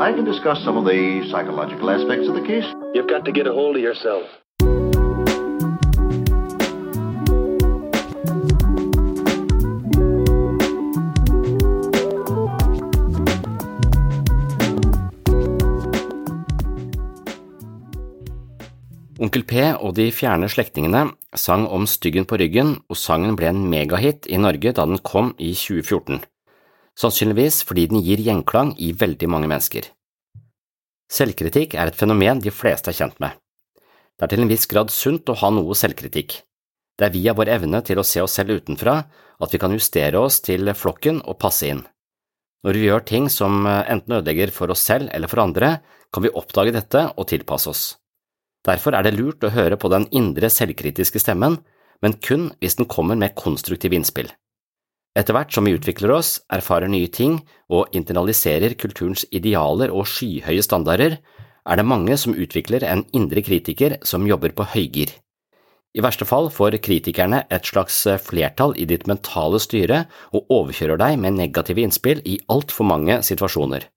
I can discuss some of the psychological aspects of the case. You've got to get a hold of yourself. Onkel P og de fjerne slektningene sang om Styggen på ryggen, og sangen ble en megahit i Norge da den kom i 2014, sannsynligvis fordi den gir gjenklang i veldig mange mennesker. Selvkritikk er et fenomen de fleste er kjent med. Det er til en viss grad sunt å ha noe selvkritikk. Det er via vår evne til å se oss selv utenfra at vi kan justere oss til flokken og passe inn. Når vi gjør ting som enten ødelegger for oss selv eller for andre, kan vi oppdage dette og tilpasse oss. Derfor er det lurt å høre på den indre selvkritiske stemmen, men kun hvis den kommer med konstruktive innspill. Etter hvert som vi utvikler oss, erfarer nye ting og internaliserer kulturens idealer og skyhøye standarder, er det mange som utvikler en indre kritiker som jobber på høygir. I verste fall får kritikerne et slags flertall i ditt mentale styre og overkjører deg med negative innspill i altfor mange situasjoner.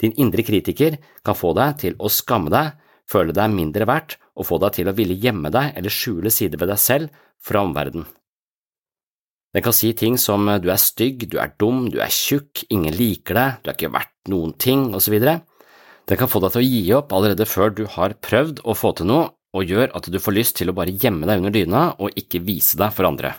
Din indre kritiker kan få deg til å skamme deg, føle deg mindre verdt og få deg til å ville gjemme deg eller skjule sider ved deg selv fra omverdenen. Den kan si ting som du er stygg, du er dum, du er tjukk, ingen liker deg, du er ikke verdt noen ting, osv. Den kan få deg til å gi opp allerede før du har prøvd å få til noe, og gjør at du får lyst til å bare gjemme deg under dyna og ikke vise deg for andre.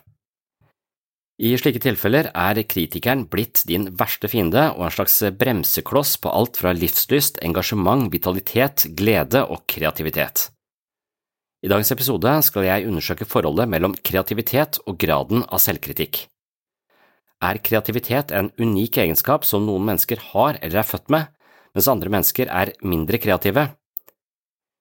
I slike tilfeller er kritikeren blitt din verste fiende og en slags bremsekloss på alt fra livslyst, engasjement, vitalitet, glede og kreativitet. I dagens episode skal jeg undersøke forholdet mellom kreativitet og graden av selvkritikk. Er kreativitet en unik egenskap som noen mennesker har eller er født med, mens andre mennesker er mindre kreative?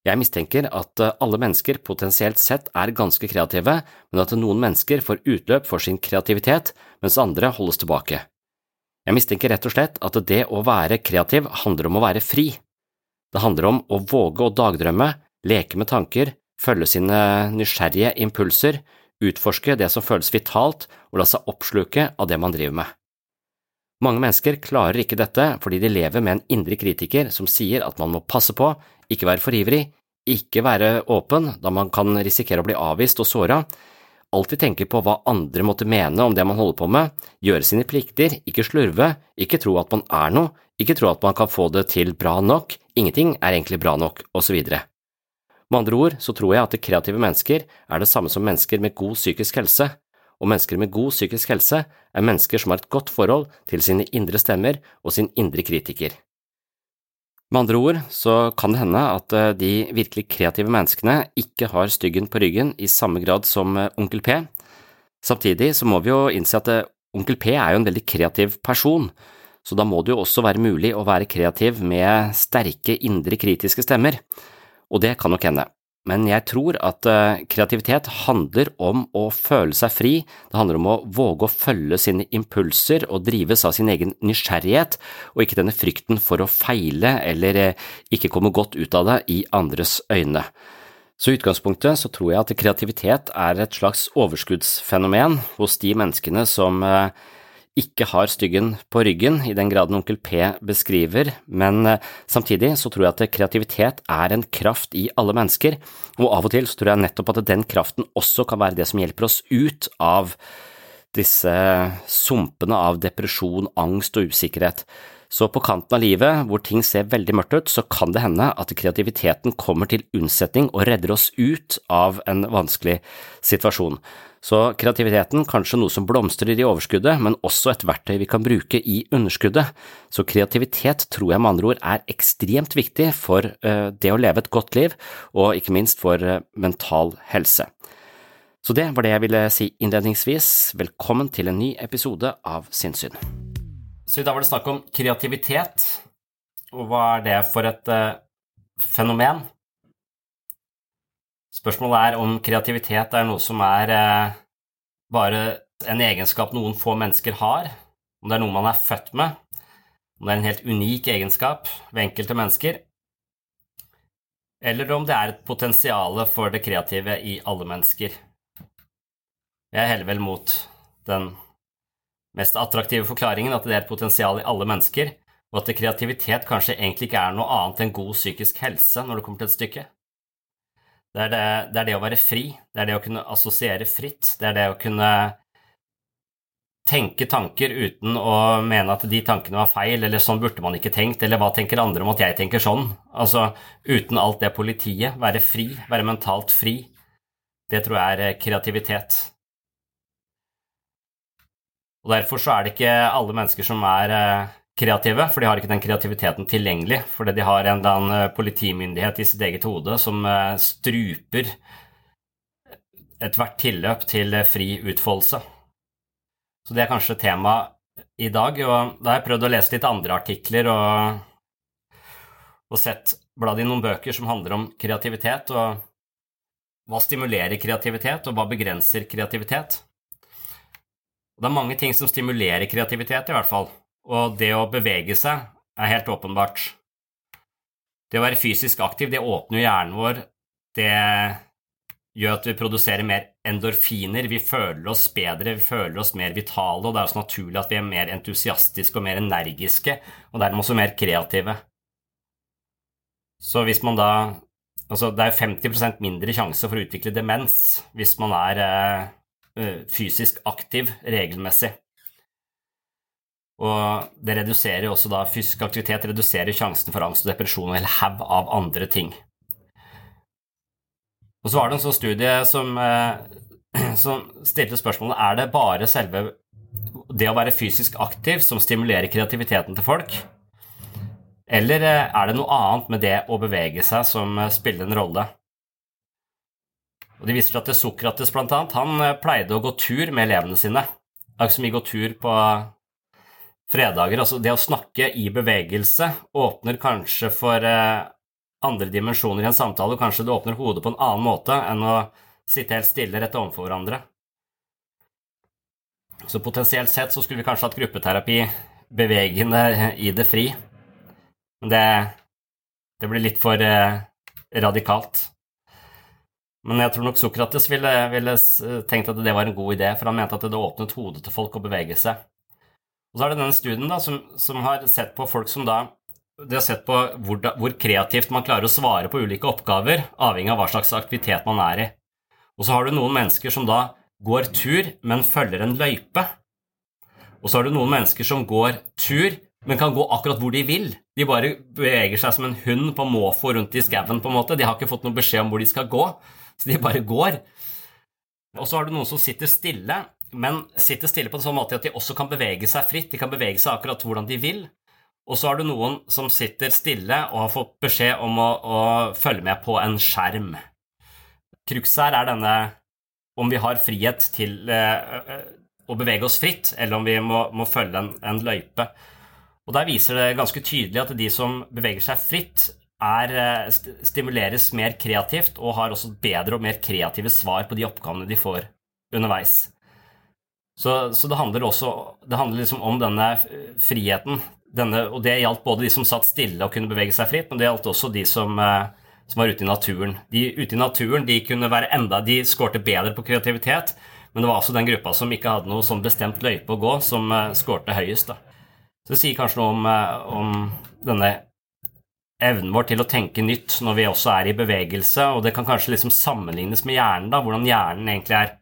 Jeg mistenker at alle mennesker potensielt sett er ganske kreative, men at noen mennesker får utløp for sin kreativitet, mens andre holdes tilbake. Jeg mistenker rett og slett at det å være kreativ handler om å være fri. Det handler om å våge å dagdrømme, leke med tanker, følge sine nysgjerrige impulser, utforske det som føles vitalt og la seg oppsluke av det man driver med. Mange mennesker klarer ikke dette fordi de lever med en indre kritiker som sier at man må passe på, ikke være for ivrig, ikke være åpen da man kan risikere å bli avvist og såra, alltid tenke på hva andre måtte mene om det man holder på med, gjøre sine plikter, ikke slurve, ikke tro at man er noe, ikke tro at man kan få det til bra nok, ingenting er egentlig bra nok, osv. Med andre ord så tror jeg at kreative mennesker er det samme som mennesker med god psykisk helse, og mennesker med god psykisk helse er mennesker som har et godt forhold til sine indre stemmer og sin indre kritiker. Med andre ord så kan det hende at eh, de virkelig kreative menneskene ikke har styggen på ryggen i samme grad som eh, Onkel P. Samtidig så må vi jo innse at eh, Onkel P er jo en veldig kreativ person, så da må det jo også være mulig å være kreativ med sterke indre kritiske stemmer, og det kan nok hende men jeg tror at eh, kreativitet handler om å føle seg fri, det handler om å våge å følge sine impulser og drives av sin egen nysgjerrighet, og ikke denne frykten for å feile eller eh, ikke komme godt ut av det i andres øyne. Så i utgangspunktet så tror jeg at kreativitet er et slags overskuddsfenomen hos de menneskene som eh, ikke har styggen på ryggen, i den graden onkel P beskriver, men eh, samtidig så tror jeg at kreativitet er en kraft i alle mennesker, og av og til så tror jeg nettopp at den kraften også kan være det som hjelper oss ut av disse sumpene av depresjon, angst og usikkerhet. Så på kanten av livet, hvor ting ser veldig mørkt ut, så kan det hende at kreativiteten kommer til unnsetning og redder oss ut av en vanskelig situasjon. Så kreativiteten kanskje noe som blomstrer i overskuddet, men også et verktøy vi kan bruke i underskuddet. Så kreativitet tror jeg med andre ord er ekstremt viktig for uh, det å leve et godt liv, og ikke minst for uh, mental helse. Så det var det jeg ville si innledningsvis. Velkommen til en ny episode av Sinnsyn. Så i dag var det snakk om kreativitet, og hva er det for et uh, fenomen? Spørsmålet er om kreativitet er noe som er uh, bare en egenskap noen få mennesker har, om det er noe man er født med, om det er en helt unik egenskap ved enkelte mennesker, eller om det er et potensial for det kreative i alle mennesker. Jeg heller vel mot den mest attraktive forklaringen at det er et potensial i alle mennesker, og at kreativitet kanskje egentlig ikke er noe annet enn god psykisk helse når det kommer til et stykke. Det er det, det er det, å være fri, det er det å kunne assosiere fritt, det er det å kunne tenke tanker uten å mene at de tankene var feil, eller sånn burde man ikke tenkt, eller hva tenker andre om at jeg tenker sånn? Altså uten alt det politiet, være fri, være mentalt fri, det tror jeg er kreativitet. Og Derfor så er det ikke alle mennesker som er eh, kreative, for de har ikke den kreativiteten tilgjengelig. Fordi de har en eller annen eh, politimyndighet i sitt eget hode som eh, struper ethvert tilløp til fri utfoldelse. Så det er kanskje tema i dag. Og da har jeg prøvd å lese litt andre artikler og, og sett bladd i noen bøker som handler om kreativitet, og hva stimulerer kreativitet, og hva begrenser kreativitet. Og det er mange ting som stimulerer kreativitet, i hvert fall. Og det å bevege seg er helt åpenbart. Det å være fysisk aktiv, det åpner hjernen vår. Det gjør at vi produserer mer endorfiner, vi føler oss bedre, vi føler oss mer vitale, og det er også naturlig at vi er mer entusiastiske og mer energiske, og dermed også mer kreative. Så hvis man da Altså, det er 50% mindre sjanse for å utvikle demens hvis man er Eh, fysisk aktiv regelmessig. Og det reduserer også da fysisk aktivitet reduserer sjansen for angst og depresjon og en haug av andre ting. Og så var det en sånn studie som, eh, som stilte spørsmålet er det bare selve det å være fysisk aktiv som stimulerer kreativiteten til folk, eller eh, er det noe annet med det å bevege seg som spiller en rolle? Og De viser til at Sokrates blant annet, han eh, pleide å gå tur med elevene sine. Akkurat som vi går tur på fredager. Altså det å snakke i bevegelse åpner kanskje for eh, andre dimensjoner i en samtale, og kanskje det åpner hodet på en annen måte enn å sitte helt stille rett overfor hverandre. Så potensielt sett så skulle vi kanskje hatt gruppeterapi bevegende i det fri. Men det, det blir litt for eh, radikalt. Men jeg tror nok Sokrates ville, ville, tenkt at det var en god idé, for han mente at det åpnet hodet til folk å bevege seg. Og så er det denne studien da, som, som har sett på folk som da de har sett på hvor, hvor, kreativt man klarer å svare på ulike oppgaver, avhengig av hva slags aktivitet man er i. Og så har du noen mennesker som da går tur, men følger en løype. Og så har du noen mennesker som går tur, men kan gå akkurat hvor de vil. De bare beveger seg som en hund på måfå rundt i skauen, på en måte. De har ikke fått noen beskjed om hvor de skal gå. Så de bare går. Og så har du noen som sitter stille, men sitter stille på en sånn måte at de også kan bevege seg fritt. De kan bevege seg akkurat hvordan de vil. Og så har du noen som sitter stille og har fått beskjed om å, å følge med på en skjerm. Cruxet her er denne om vi har frihet til eh, å bevege oss fritt, eller om vi må, må følge en, en løype. Og Der viser det ganske tydelig at de som beveger seg fritt, er, eh, stimuleres mer kreativt og har også bedre og mer kreative svar på de oppgavene de får underveis. Så, så det handler også det handler liksom om denne friheten. Denne, og det gjaldt både de som satt stille og kunne bevege seg fritt, men det gjaldt også de som, eh, som var ute i naturen. De ute i naturen de kunne være enda, de skårte bedre på kreativitet Men det var også den gruppa som ikke hadde noe sånn bestemt løype å gå, som uh, skårte høyest. da. Så det sier kanskje noe om, om denne evnen vår til å tenke nytt når vi også er i bevegelse, og det kan kanskje liksom sammenlignes med hjernen, da, hvordan hjernen egentlig er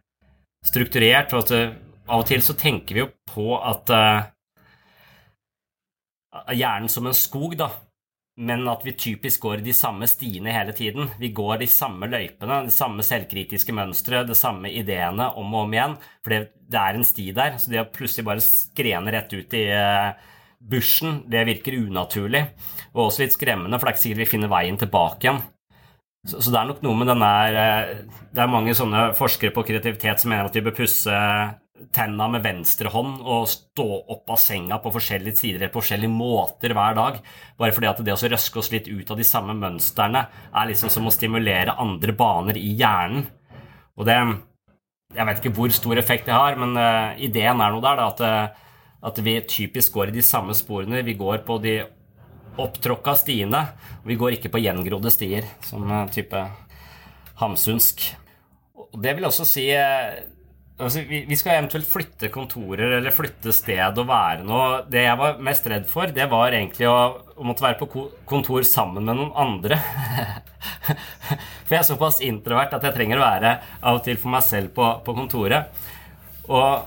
strukturert. og at uh, Av og til så tenker vi jo på at hjernen som en skog, da, men at vi typisk går de samme stiene hele tiden. Vi går de samme løypene, de samme selvkritiske mønstre, de samme ideene om og om igjen. For det er en sti der. Så det å plutselig bare skrene rett ut i uh, bushen, det virker unaturlig. Og også litt skremmende, for det er ikke sikkert vi finner veien tilbake igjen. Så, så det er nok noe med den der uh, Det er mange sånne forskere på kreativitet som mener at vi bør pusse tenna med venstre hånd og stå opp av senga på forskjellige sider på forskjellige måter hver dag. Bare fordi at det å røske oss litt ut av de samme mønstrene er liksom som å stimulere andre baner i hjernen. Og det Jeg vet ikke hvor stor effekt det har, men uh, ideen er noe der, da, at, uh, at vi typisk går i de samme sporene. Vi går på de opptråkka stiene. Vi går ikke på gjengrodde stier, som uh, type hamsunsk. Og det vil også si Altså, vi, vi, skal eventuelt flytte kontorer eller flytte sted og være noe. Det jeg var mest redd for, det var egentlig å, å måtte være på kontor sammen med noen andre. for jeg er såpass introvert at jeg trenger å være av og til for meg selv på, på kontoret. Og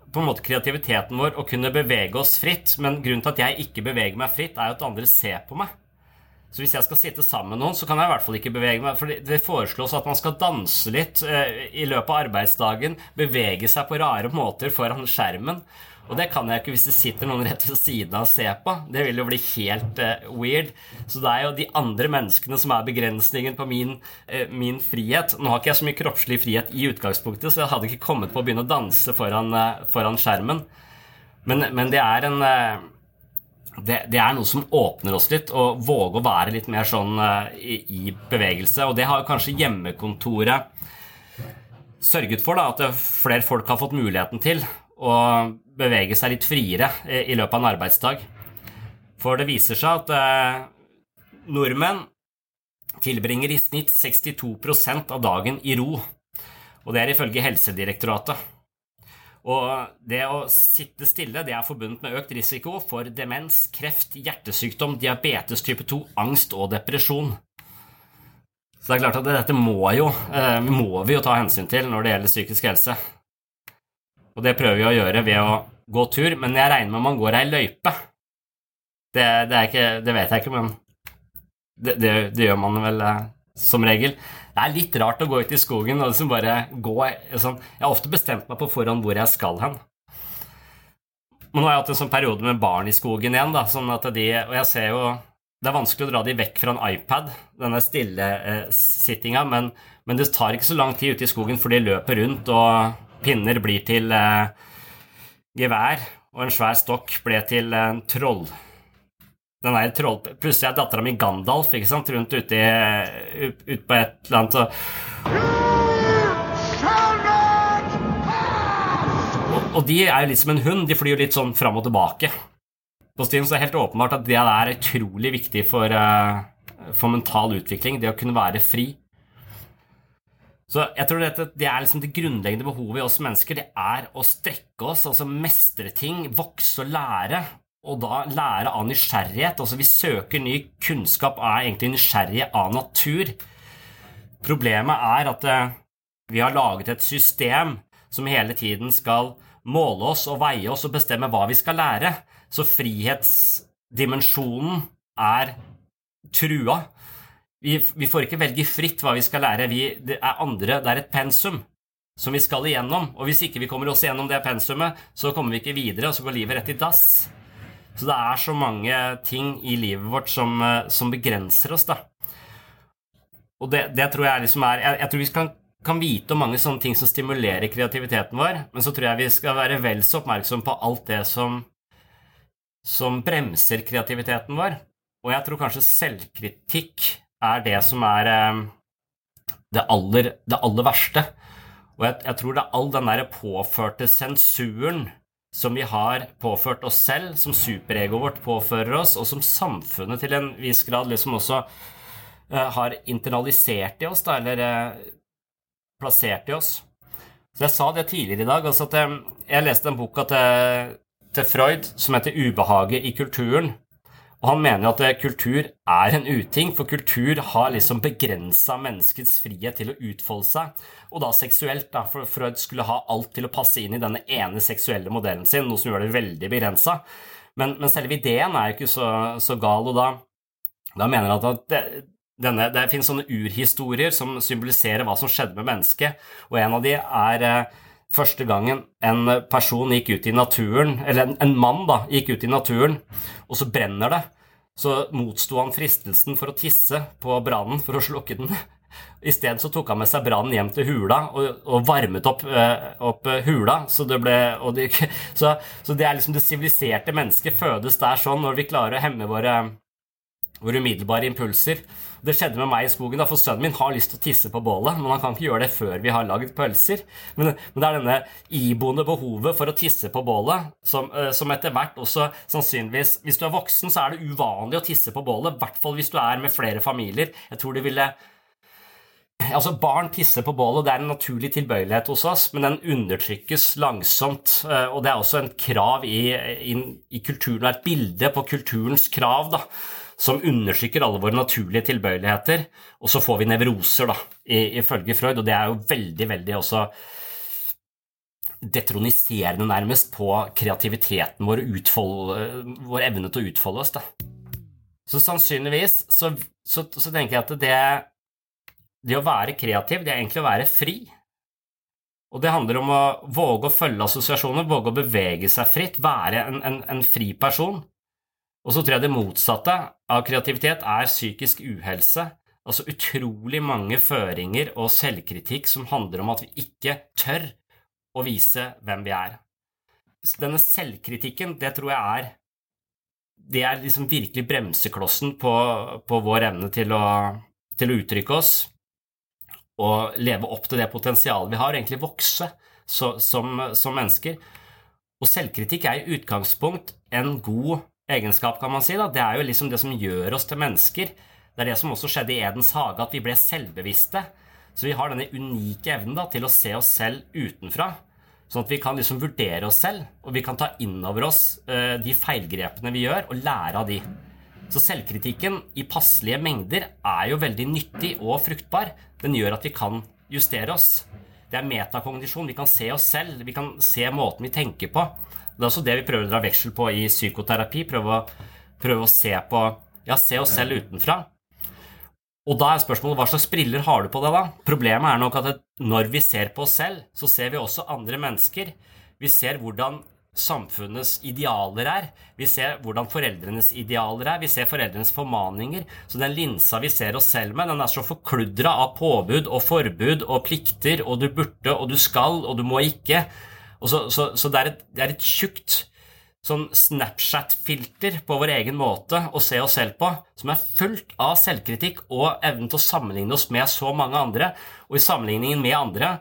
på en måte kreativiteten vår å kunne bevege oss fritt. Men grunnen til at jeg ikke beveger meg fritt, er jo at andre ser på meg. Så hvis jeg skal sitte sammen med noen, så kan jeg i hvert fall ikke bevege meg. For det foreslås at man skal danse litt eh, i løpet av arbeidsdagen. Bevege seg på rare måter foran skjermen. Og det kan jeg ikke hvis det sitter noen rett ved siden av og ser på. Det vil jo bli helt uh, weird. Så det er jo de andre menneskene som er begrensningen på min, uh, min, frihet. Nå har ikke jeg så mye kroppslig frihet i utgangspunktet, så jeg hadde ikke kommet på å begynne å danse foran, foran skjermen. Men, men, det er en det, det, er noe som åpner oss litt, og våge å være litt mer sånn i, i, bevegelse. Og det har kanskje hjemmekontoret sørget for, da, at flere folk har fått muligheten til å bevege seg litt friere i løpet av en arbeidsdag. For det viser seg at eh, nordmenn tilbringer i snitt 62% av dagen i ro. Og det er ifølge Helsedirektoratet. Og det å sitte stille det er forbundet med økt risiko for demens, kreft, hjertesykdom, diabetes type 2, angst og depresjon. Så det er klart at dette må, jo, eh, må vi jo ta hensyn til når det gjelder psykisk helse. Og det prøver vi å gjøre ved å gå tur, men jeg regner med man går ei løype. Det, det, ikke, det, vet jeg ikke, men det, det, gjør man vel eh, som regel. Det er litt rart å gå ut i skogen og liksom bare gå liksom. Jeg har ofte bestemt meg på forhånd hvor jeg skal hen. Men nå har jeg hatt en sånn periode med barn i skogen igjen, da, sånn at de, og jeg ser jo det er vanskelig å dra de vekk fra en iPad, denne stillesittinga, eh, men, men det tar ikke så lang tid ute i skogen, for de løper rundt, og pinner blir til eh, gevær, og en svær stokk ble til en troll. Den der troll... Plutselig er dattera mi Gandalf ikke sant, rundt ute ut, ut på et eller annet og, og de er jo litt som en hund. De flyr jo litt sånn fram og tilbake. på Steam, så er det helt åpenbart at det er utrolig viktig for, uh, for mental utvikling. Det å kunne være fri. Så jeg tror dette, Det er liksom det grunnleggende behovet i oss mennesker. Det er å strekke oss, altså mestre ting, vokse og lære. Og da lære av nysgjerrighet. Altså Vi søker ny kunnskap og er egentlig nysgjerrige av natur. Problemet er at uh, vi har laget et system som hele tiden skal måle oss og veie oss og bestemme hva vi skal lære. Så frihetsdimensjonen er trua. Vi, vi, får ikke velge fritt hva vi skal lære. Vi, det er andre, det er et pensum som vi skal igjennom. Og hvis ikke vi kommer oss igjennom det pensumet, så kommer vi ikke videre, og så går livet rett i dass. Så det er så mange ting i livet vårt som, eh, som begrenser oss, da. Og det, det tror jeg liksom er jeg, jeg tror vi kan kan vite om mange sånne ting som stimulerer kreativiteten vår, men så tror jeg vi skal være vel så oppmerksom på alt det som, som bremser kreativiteten vår. Og jeg tror kanskje selvkritikk er det som er eh, det aller, det aller verste. Og jeg, jeg, tror det er all den der påførte sensuren som vi har påført oss selv, som superegoet vårt påfører oss, og som samfunnet til en viss grad liksom også uh, har internalisert i oss, da, eller uh, plassert i oss. Så jeg sa det tidligere i dag. altså at jeg, Jeg leste en boka til, til Freud som heter 'Ubehaget i kulturen'. Og Han mener at eh, kultur er en uting, for kultur har liksom begrensa menneskets frihet til å utfolde seg. Og da seksuelt, da, for Freud skulle ha alt til å passe inn i denne ene seksuelle modellen sin, noe som gjør det veldig begrensa. Men, men, selve ideen er jo ikke så, så gal, og da, da mener han at det, denne, det finnes sånne urhistorier som symboliserer hva som skjedde med mennesket, og en av de er eh, første gangen en person gikk ut i naturen, eller en, en mann da, gikk ut i naturen, og så brenner det. Så motsto han fristelsen for å tisse på brannen for å slukke den. Isteden tok han med seg brannen hjem til hula og, og varmet opp, øh, opp, hula. Så det, ble, det, så, så det er liksom det siviliserte mennesket fødes der sånn når vi klarer å hemme våre, våre umiddelbare impulser. Det skjedde med meg i skogen, da, for sønnen min har lyst til å tisse på bålet, men han kan ikke gjøre det før vi har lagd pølser. Men, men, det er denne iboende behovet for å tisse på bålet som, uh, som, etter hvert også sannsynligvis Hvis du er voksen, så er det uvanlig å tisse på bålet, i hvert fall hvis du er med flere familier. Jeg tror det ville Altså, Barn tisser på bålet, det er en naturlig tilbøyelighet hos oss, men den undertrykkes langsomt. Eh, og det er også en krav i, i, i kulturen, et bilde på kulturens krav. da som undertrykker alle våre naturlige tilbøyeligheter, og så får vi nevroser, da, ifølge Freud, og det er jo veldig, veldig også detroniserende nærmest på kreativiteten vår, utfolde, vår evne til å utfolde oss. Da. Så sannsynligvis så, så, så, tenker jeg at det, det å være kreativ, det er egentlig å være fri. Og det handler om å våge å følge assosiasjoner, våge å bevege seg fritt, være en, en, en fri person. Og så tror jeg det motsatte av kreativitet er psykisk uhelse. Altså utrolig mange føringer og selvkritikk som handler om at vi ikke tør å vise hvem vi er. Så denne selvkritikken, det tror jeg er Det er liksom virkelig bremseklossen på, på vår evne til å, til å, uttrykke oss og leve opp til det potensialet vi har, og egentlig vokse så, som, som mennesker. Og selvkritikk er i utgangspunkt en god egenskap, kan man si. Da. Det er jo liksom det som gjør oss til mennesker. Det er det som også skjedde i Edens hage, at vi ble selvbevisste. Så vi har denne unike evnen da, til å se oss selv utenfra. Sånn at vi kan liksom vurdere oss selv, og vi kan ta inn over oss uh, de feilgrepene vi gjør, og lære av de. Så selvkritikken i passelige mengder er jo veldig nyttig og fruktbar. Den gjør at vi kan justere oss. Det er metakognisjon. Vi kan se oss selv, vi kan se måten vi tenker på. Det er også det vi prøver å dra veksel på i psykoterapi. Prøve å, prøve å se på Ja, se oss selv utenfra. Og da er spørsmålet hva slags briller har du på deg, da? Problemet er nok at når vi ser på oss selv, så ser vi også andre mennesker. Vi ser hvordan samfunnets idealer er. Vi ser hvordan foreldrenes idealer er. Vi ser foreldrenes formaninger. Så den linsa vi ser oss selv med, den er så forkludra av påbud og forbud og plikter og du burde og du skal og du må ikke. Så, så, så, det er et, det er et tjukt sånn Snapchat-filter på vår egen måte å se oss selv på, som er fullt av selvkritikk og evnen til å sammenligne oss med så mange andre. Og i sammenligningen med andre,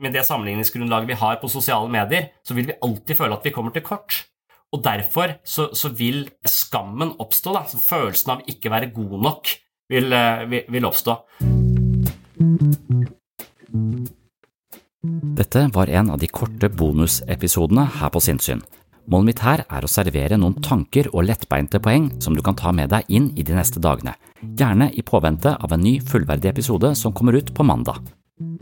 med det sammenligningsgrunnlaget vi har på sosiale medier, så vil vi alltid føle at vi kommer til kort. Og derfor så, så vil skammen oppstå, da. Følelsen av ikke være god nok vil, eh, vil, vil oppstå. Dette var en av de korte bonusepisodene her på Sinnsyn. Målet mitt her er å servere noen tanker og lettbeinte poeng som du kan ta med deg inn i de neste dagene, gjerne i påvente av en ny fullverdig episode som kommer ut på mandag.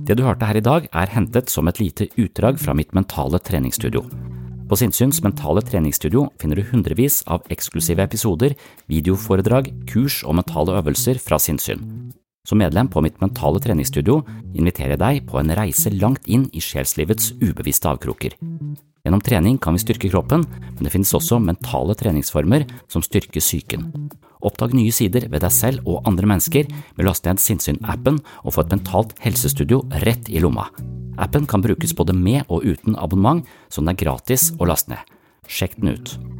Det du hørte her i dag, er hentet som et lite utdrag fra mitt mentale treningsstudio. På Sinnsyns mentale treningsstudio finner du hundrevis av eksklusive episoder, videoforedrag, kurs og mentale øvelser fra sinnssyn. Som medlem på mitt mentale treningsstudio inviterer jeg deg på en reise langt inn i sjelslivets ubevisste avkroker. Gjennom trening kan vi styrke kroppen, men det finnes også mentale treningsformer som styrker psyken. Oppdag nye sider ved deg selv og andre mennesker med å laste ned Sinnsyn-appen og få et mentalt helsestudio rett i lomma. Appen kan brukes både med og uten abonnement, så den er gratis å laste ned. Sjekk den ut.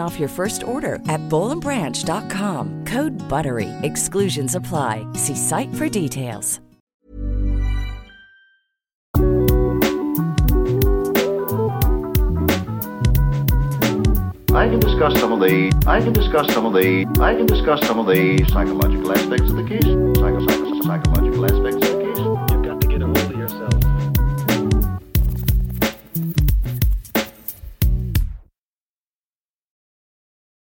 off your first order at bowlandbranch.com. Code BUTTERY. Exclusions apply. See site for details. I can discuss some of the I can discuss some of the I can discuss some of the psychological aspects of the case. Psycho, psycho, psychological aspects